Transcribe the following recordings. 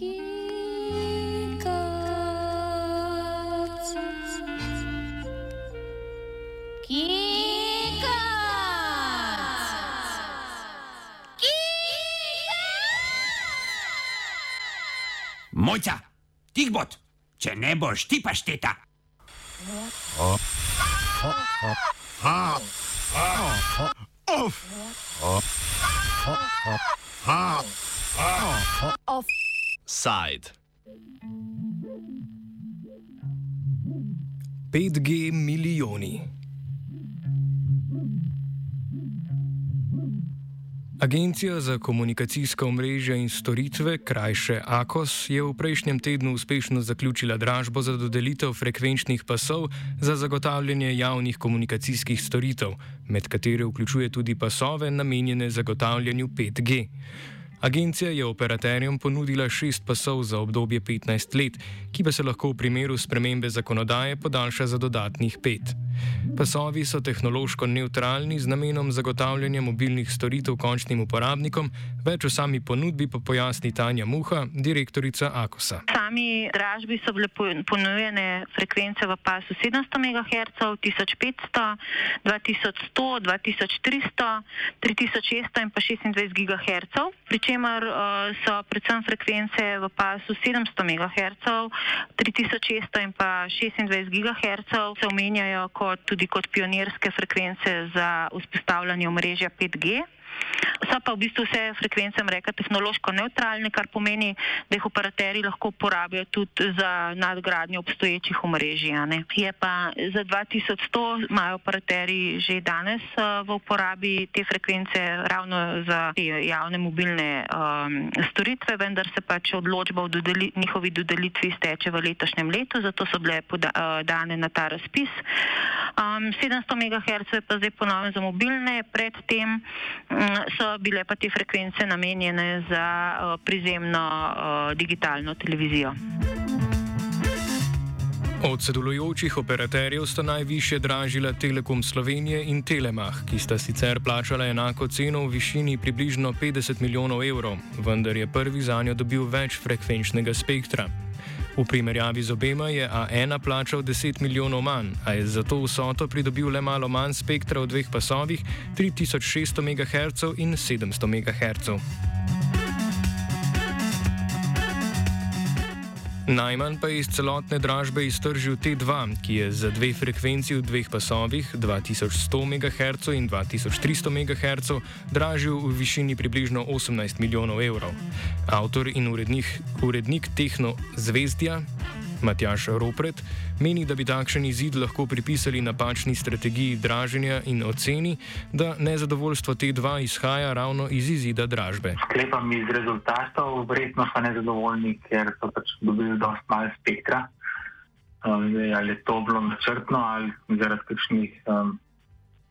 Mojca, tih bod, če ne boš ti pa šteta. Offside. 5G milijoni. Agencija za komunikacijska omrežja in storitve, krajše AKOS, je v prejšnjem tednu uspešno zaključila dražbo za dodelitev frekvenčnih pasov za zagotavljanje javnih komunikacijskih storitev, med katere vključuje tudi pasove namenjene zagotavljanju 5G. Agencija je operaterjem ponudila šest pasov za obdobje 15 let, ki pa se lahko v primeru spremembe zakonodaje podaljša za dodatnih pet. Pasovi so tehnološko neutralni z namenom zagotavljanja mobilnih storitev končnim uporabnikom, več o sami ponudbi pa pojasni Tanja Muha, direktorica Akosa. Sami dražbi so bile ponujene frekvence v pasu 700 MHz, 1500, 2100, 2300, 3600 in pa 26 GHz, pri čemer uh, so predvsem frekvence v pasu 700 MHz, 3600 in pa 26 GHz se omenjajo kot tudi kot pionirske frekvence za vzpostavljanje omrežja 5G. So pa v bistvu vse frekvence, reka, tehnološko neutralne, kar pomeni, da jih operaterji lahko uporabijo tudi za nadgradnjo obstoječih omrežij. Je pa za 2100 imajo operaterji že danes uh, v uporabi te frekvence ravno za te javne mobilne um, storitve, vendar se pač odločba o dodeli, njihovi dodelitvi steče v letošnjem letu, zato so bile poda, uh, dane na ta razpis. Um, 700 MHz je pa zdaj ponovno za mobilne, predtem um, so bile pa te frekvence namenjene za uh, prizemno uh, digitalno televizijo. Od sodelujočih operaterjev sta najviše dražila Telekom Slovenije in Telemah, ki sta sicer plačala enako ceno v višini približno 50 milijonov evrov, vendar je prvi za njo dobil več frekvenčnega spektra. V primerjavi z obema je A1 plačal 10 milijonov manj, a je zato vsoto pridobil le malo manj spektra v dveh pasovih 3600 MHz in 700 MHz. Najmanj pa je iz celotne dražbe iztržil T2, ki je za dve frekvenci v dveh pasovih, 2100 MHz in 2300 MHz, dražil v višini približno 18 milijonov evrov. Avtor in urednik, urednik Tehno Zvezdja Matjaš Ropret meni, da bi takšen izid lahko pripisali napačni strategiji draženja in oceni, da nezadovoljstvo T2 izhaja ravno iz izida dražbe. Sklepam iz rezultatov, verjetno so nezadovoljni, ker so pač dobili dosti malo spektra. Um, ali je to bilo načrtno ali zaradi kakšnih um,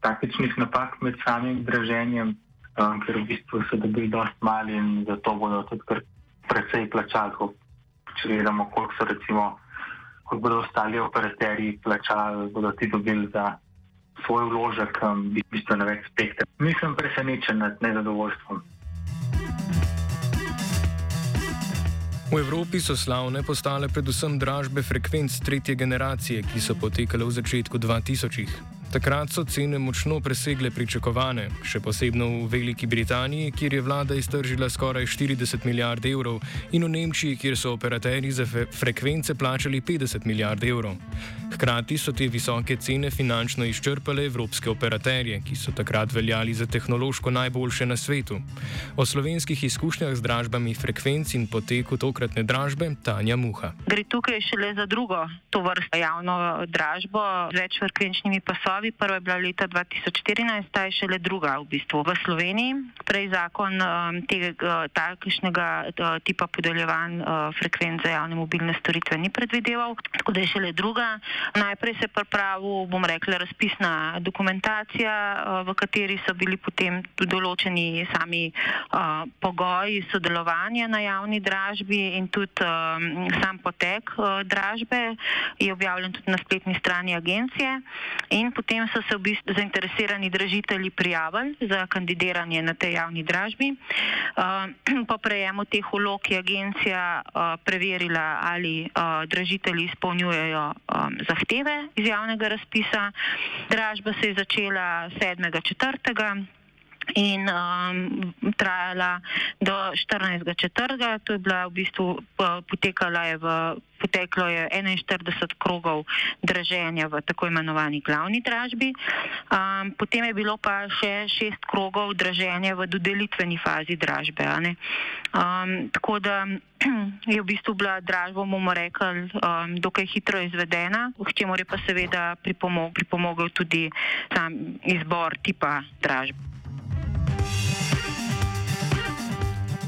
taktičnih napak med samim draženjem, um, ker v bistvu so dobili dosti malo in zato bodo tudi kar precej plačali če gledamo, koliko so recimo, koliko bodo ostali operaterji plačali, bodo ti dobili za svoj vložek, um, bistveno več spektra. Nisem presenečen nad nezadovoljstvom. V Evropi so slavne postale predvsem dražbe frekvenc tretje generacije, ki so potekale v začetku 2000-ih. Takrat so cene močno presegle pričakovane, še posebno v Veliki Britaniji, kjer je vlada iztržila skoraj 40 milijard evrov, in v Nemčiji, kjer so operaterji za frekvence plačali 50 milijard evrov. Hkrati so te visoke cene finančno izčrpale evropske operaterje, ki so takrat veljali za tehnološko najboljše na svetu. O slovenskih izkušnjah z dražbami frekvenc in poteku tokratne dražbe Tanja Muha. Gre tukaj šele za drugo to vrsto javno dražbo z več frekvenčnimi pasovi. Prva je bila leta 2014, ta je šele druga v bistvu v Sloveniji. Prej zakon um, tega uh, takšnega uh, tipa podeljevanj uh, frekvenc za javne mobilne storitve ni predvideval, tako da je šele druga. Najprej se je pripravil, bom rekla, razpisna dokumentacija, uh, v kateri so bili potem tudi določeni sami uh, pogoji sodelovanja na javni dražbi in tudi um, sam potek dražbe je objavljen tudi na spletni strani agencije. In potem so se v bistvu zainteresirani dražitelji prijavili za kandidiranje na tej javni dražbi. Po prejemu teh vlog je agencija preverila, ali dražitelji izpolnjujejo zahteve iz javnega razpisa. Dražba se je začela 7.4 in um, trajala do 14.4. To je bila v bistvu potekala je v. Poteklo je 41 krogov draženja v tako imenovani glavni dražbi, um, potem je bilo pa še šest krogov draženja v dodelitveni fazi dražbe. Um, tako da je v bistvu bila dražba, bomo rekli, um, dokaj hitro izvedena, k čemu je pa seveda pripomog, pripomogel tudi sam izbor tipa dražbe.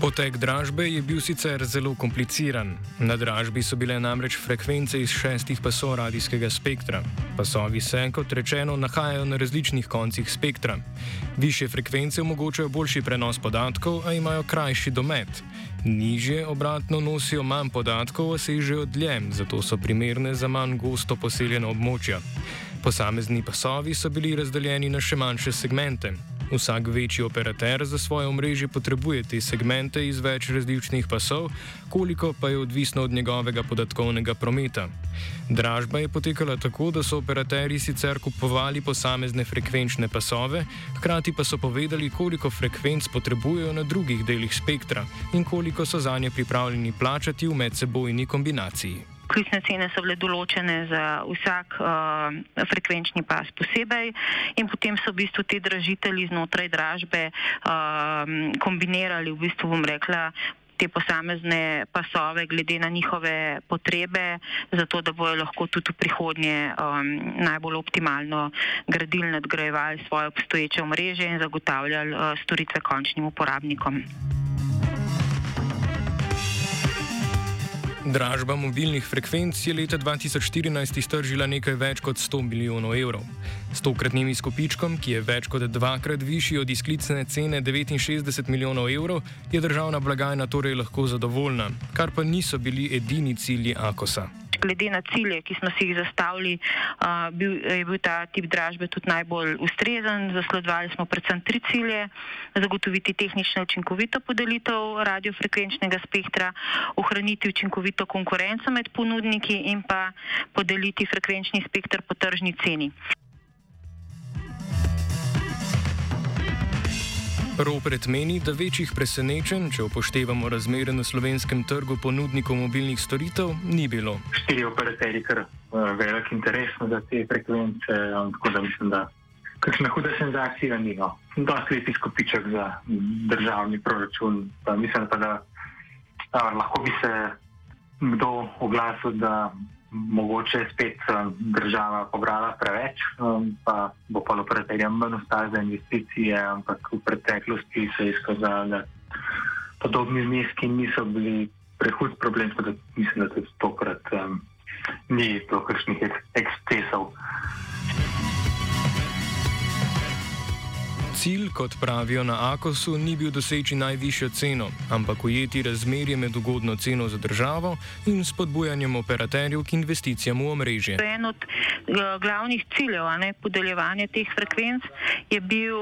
Potek dražbe je bil sicer zelo kompliciran. Na dražbi so bile namreč frekvence iz šestih pasov radijskega spektra. Pasovi se, kot rečeno, nahajajo na različnih koncih spektra. Više frekvence omogočajo boljši prenos podatkov, a imajo krajši domet. Nižje obratno nosijo manj podatkov, a sežejo dlje, zato so primerne za manj gosto poseljena območja. Posamezni pasovi so bili razdeljeni na še manjše segmente. Vsak večji operater za svoje omrežje potrebuje te segmente iz več različnih pasov, koliko pa je odvisno od njegovega podatkovnega prometa. Dražba je potekala tako, da so operaterji sicer kupovali posamezne frekvenčne pasove, hkrati pa so povedali, koliko frekvenc potrebujejo na drugih delih spektra in koliko so za nje pripravljeni plačati v medsebojni kombinaciji. Ključne cene so bile določene za vsak uh, frekvenčni pas posebej, in potem so v bistvu ti dražitelji znotraj dražbe uh, kombinirali, v bistvu bom rekla, te posamezne pasove glede na njihove potrebe, zato da bojo lahko tudi v prihodnje um, najbolj optimalno gradili, nadgrajevali svoje obstoječe mreže in zagotavljali uh, storitve končnim uporabnikom. Dražba mobilnih frekvenc je leta 2014 iztržila nekaj več kot 100 milijonov evrov. S tokratnim izkupičkom, ki je več kot dvakrat višji od izklicne cene 69 milijonov evrov, je državna blagajna torej lahko zadovoljna, kar pa niso bili edini cilji Akosa glede na cilje, ki smo si jih zastavili, uh, bil, je bil ta tip dražbe tudi najbolj ustrezen. Zasledovali smo predvsem tri cilje: zagotoviti tehnično učinkovito podelitev radiofrekvenčnega spektra, ohraniti učinkovito konkurenco med ponudniki in pa podeliti frekvenčni spektr po tržni ceni. Ropret meni, da večjih presenečenj, če upoštevamo razmere na slovenskem trgu ponudnikov mobilnih storitev, ni bilo. Štiri operaterji, kar uh, velik interes za te frekvence, um, tako da mislim, da kakšna huda senzacija ni. No. Dosti lep izkupiček za državni proračun. Pa mislim pa, da uh, lahko bi se kdo oglasil, da mogoče spet um, država pobrala preveč, um, pa bo pa operaterjem manj ostalo za investicije, ampak v preteklosti se je izkazalo, da podobni zneski niso bili prehud problem, tako da mislim, da tudi tokrat um, ni bilo kakšnih ekscesov. Cilj, kot pravijo na Akosu, ni bil doseči najvišjo ceno, ampak ujeti razmerje med ugodno ceno za državo in spodbujanjem operaterjev k investicijam v omrežje. En od uh, glavnih ciljev ne, podeljevanja teh frekvenc je bil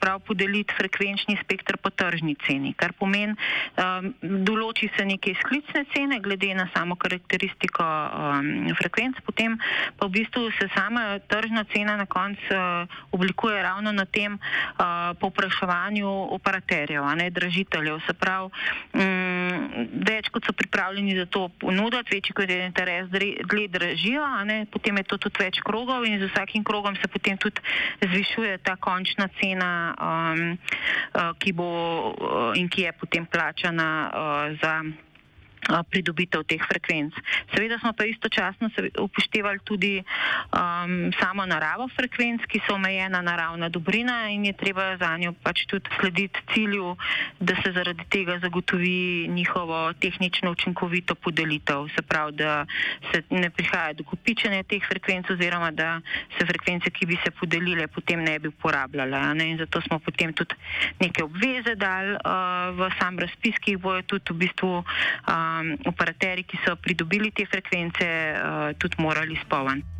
prav podeliti frekvenčni spektr po tržni ceni, kar pomeni, um, določi se neke izklicne cene glede na samo karakteristiko um, frekvenc, potem pa v bistvu se sama tržna cena na koncu oblikuje ravno na tem, uh, povpraševanju operaterjev, ne dražiteljev. Se pravi, um, več kot so pripravljeni za to ponuditi, večji kot je interes, dlje držijo, potem je to tudi več krogov in z vsakim krogom se potem tudi zvišuje ta končna cena, um, uh, ki bo uh, in ki je potem plačana uh, za pridobitev teh frekvenc. Seveda smo pa istočasno upoštevali tudi um, samo naravo frekvenc, ki so omejena naravna dobrina in je treba za njo pač tudi slediti cilju, da se zaradi tega zagotovi njihovo tehnično učinkovito podelitev. Se pravi, da se ne prihaja do kopičenja teh frekvenc oziroma da se frekvence, ki bi se podelile, potem ne bi uporabljale. Ne? In zato smo potem tudi neke obveze dali uh, v sam razpis, ki jih bojo tudi v bistvu uh, um, operaterji, ki so pridobili te frekvence, uh, tudi morali spolniti.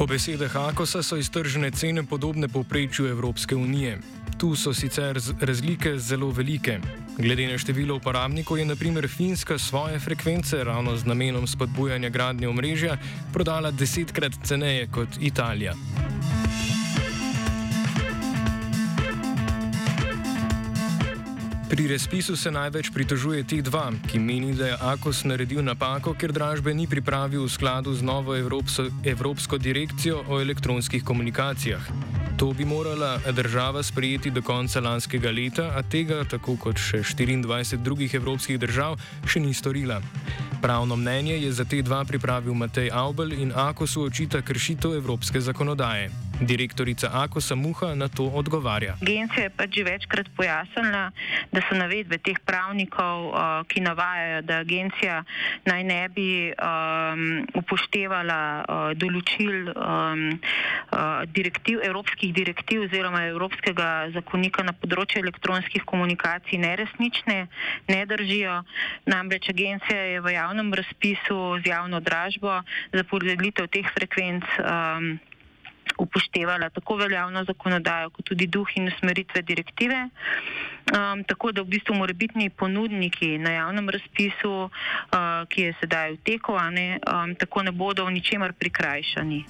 Po besedah Akosa so iztržene cene podobne povprečju Evropske unije. Tu so sicer razlike zelo velike. Glede na število uporabnikov je naprimer Finska svoje frekvence ravno z namenom spodbujanja gradnje omrežja prodala desetkrat ceneje kot Italija. Pri razpisu se največ pritožuje T2, ki meni, da je Akos naredil napako, ker dražbe ni pripravil v skladu z novo Evropsko, Evropsko direkcijo o elektronskih komunikacijah. To bi morala država sprejeti do konca lanskega leta, a tega, tako kot še 24 drugih evropskih držav, še ni storila. Pravno mnenje je za T2 pripravil Matej Aubel in Akosu očita kršitev evropske zakonodaje. Direktorica Akosa Muha na to odgovarja. Agencija je pač že večkrat pojasnila, da so navedbe teh pravnikov, uh, ki navajajo, da agencija naj ne bi um, upoštevala uh, določil um, uh, direktiv, evropskih direktiv oziroma Evropskega zakonika na področju elektronskih komunikacij neresnične, ne držijo. Namreč agencija je v javnem razpisu z javno dražbo za podelitev teh frekvenc. Um, upoštevala tako veljavno zakonodajo, kot tudi duh in usmeritve direktive. Um, tako da v bistvu morebitni ponudniki na javnem razpisu, uh, ki je sedaj v teku, ne, um, tako ne bodo v ničemer prikrajšani.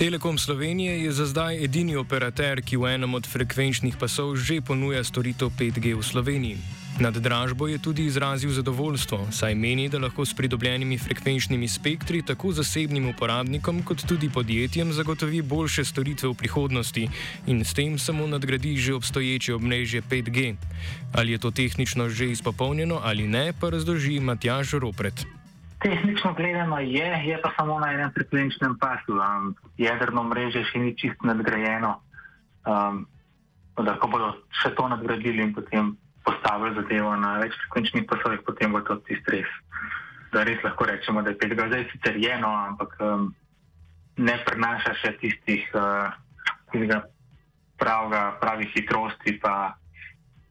Telekom Slovenije je za zdaj edini operater, ki v enem od frekvenčnih pasov že ponuja storitev 5G v Sloveniji. Nad dražbo je tudi izrazil zadovoljstvo, saj meni, da lahko s pridobljenimi frekvenčnimi spektri tako zasebnim uporabnikom kot tudi podjetjem zagotovi boljše storitve v prihodnosti in s tem samo nadgradi že obstoječe obnežje 5G. Ali je to tehnično že izpopolnjeno ali ne, pa razloži Matjaž Ropret. Tehnično gledano je, je pa samo na enem frekvenčnem pasu. Um, jedrno mreže še ni čist nadgrajeno. Um, da, ko bodo še to nadgradili in potem postavili zadevo na več frekvenčnih pasovih, potem bo to tisti res. Da res lahko rečemo, da je 5G zdaj sicer eno, ampak um, ne prenaša še tistih uh, pravga, pravih hitrosti, pa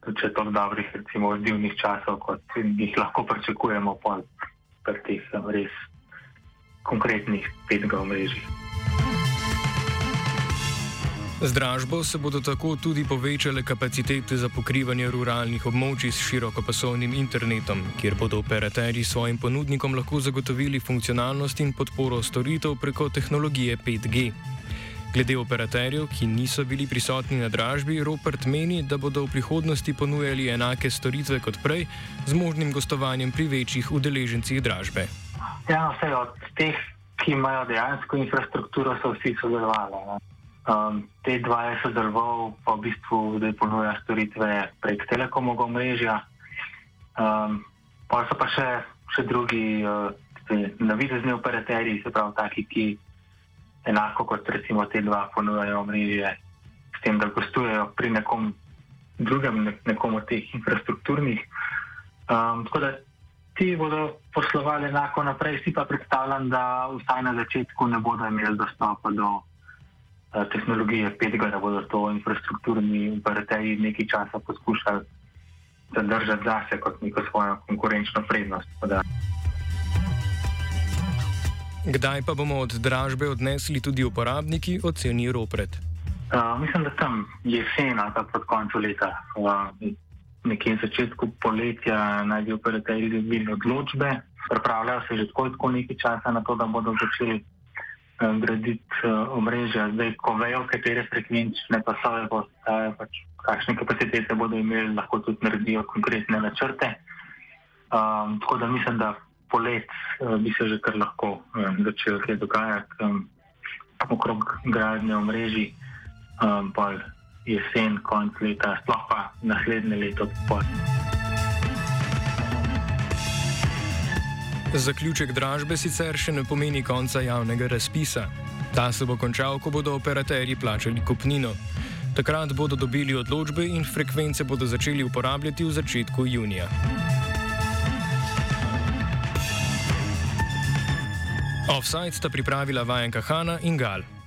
če to dobrih, recimo, odzivnih časov, kot jih lahko pričakujemo po teh um, res konkretnih 5G omrežjih. Z dražbo se bodo tako tudi povečale kapacitete za pokrivanje ruralnih območij s širokopasovnim internetom, kjer bodo operaterji svojim ponudnikom lahko zagotovili funkcionalnost in podporo storitev preko tehnologije 5G. Glede operaterjev, ki niso bili prisotni na dražbi, Robert meni, da bodo v prihodnosti ponujali enake storitve kot prej, z možnim gostovanjem pri večjih udeležencih dražbe. Ja, vse od teh, ki imajo dejansko infrastrukturo, so vsi sodelovali. Um, te dva je sodeloval, pa v bistvu zdaj ponuja storitve prek telekomovega mrežja. Um, pa so pa še, še drugi uh, navidezni operaterji, se pravi, taki, ki enako kot recimo te dva ponujajo mreže, s tem, da gostujejo pri nekom drugem, ne, nekom od teh infrastrukturnih. Um, tako da ti bodo poslovali enako naprej, si pa predstavljam, da vsaj na začetku ne bodo imeli dostopa do. Eh, tehnologije 5G, da bodo to infrastrukturni operaterji nekaj časa poskušali zadržati zase kot neko svojo konkurenčno prednost. Kdaj pa bomo od dražbe odnesli tudi uporabniki, oceni Ropret? Uh, mislim, da tam jesen ali pa pod koncu leta, uh, nekje na začetku poletja, naj bi operaterji dobili odločbe. Pripravljajo se že tako nekaj časa na to, da bodo začeli graditi uh, omrežja. Zdaj, ko vejo, katere frekvenčne pasove postajajo, pač kakšne kapacitete bodo imeli, lahko tudi naredijo konkretne načrte. Um, tako da mislim, da polet uh, bi se že kar lahko um, začel kaj dogajati um, okrog gradnje omrežij, um, pa jesen, konc leta, sploh pa naslednje leto. Potem. Zaključek dražbe sicer še ne pomeni konca javnega razpisa. Ta se bo končal, ko bodo operaterji plačali kupnino. Takrat bodo dobili odločbe in frekvence bodo začeli uporabljati v začetku junija. Offside sta pripravila vajenka Hanna in Gal.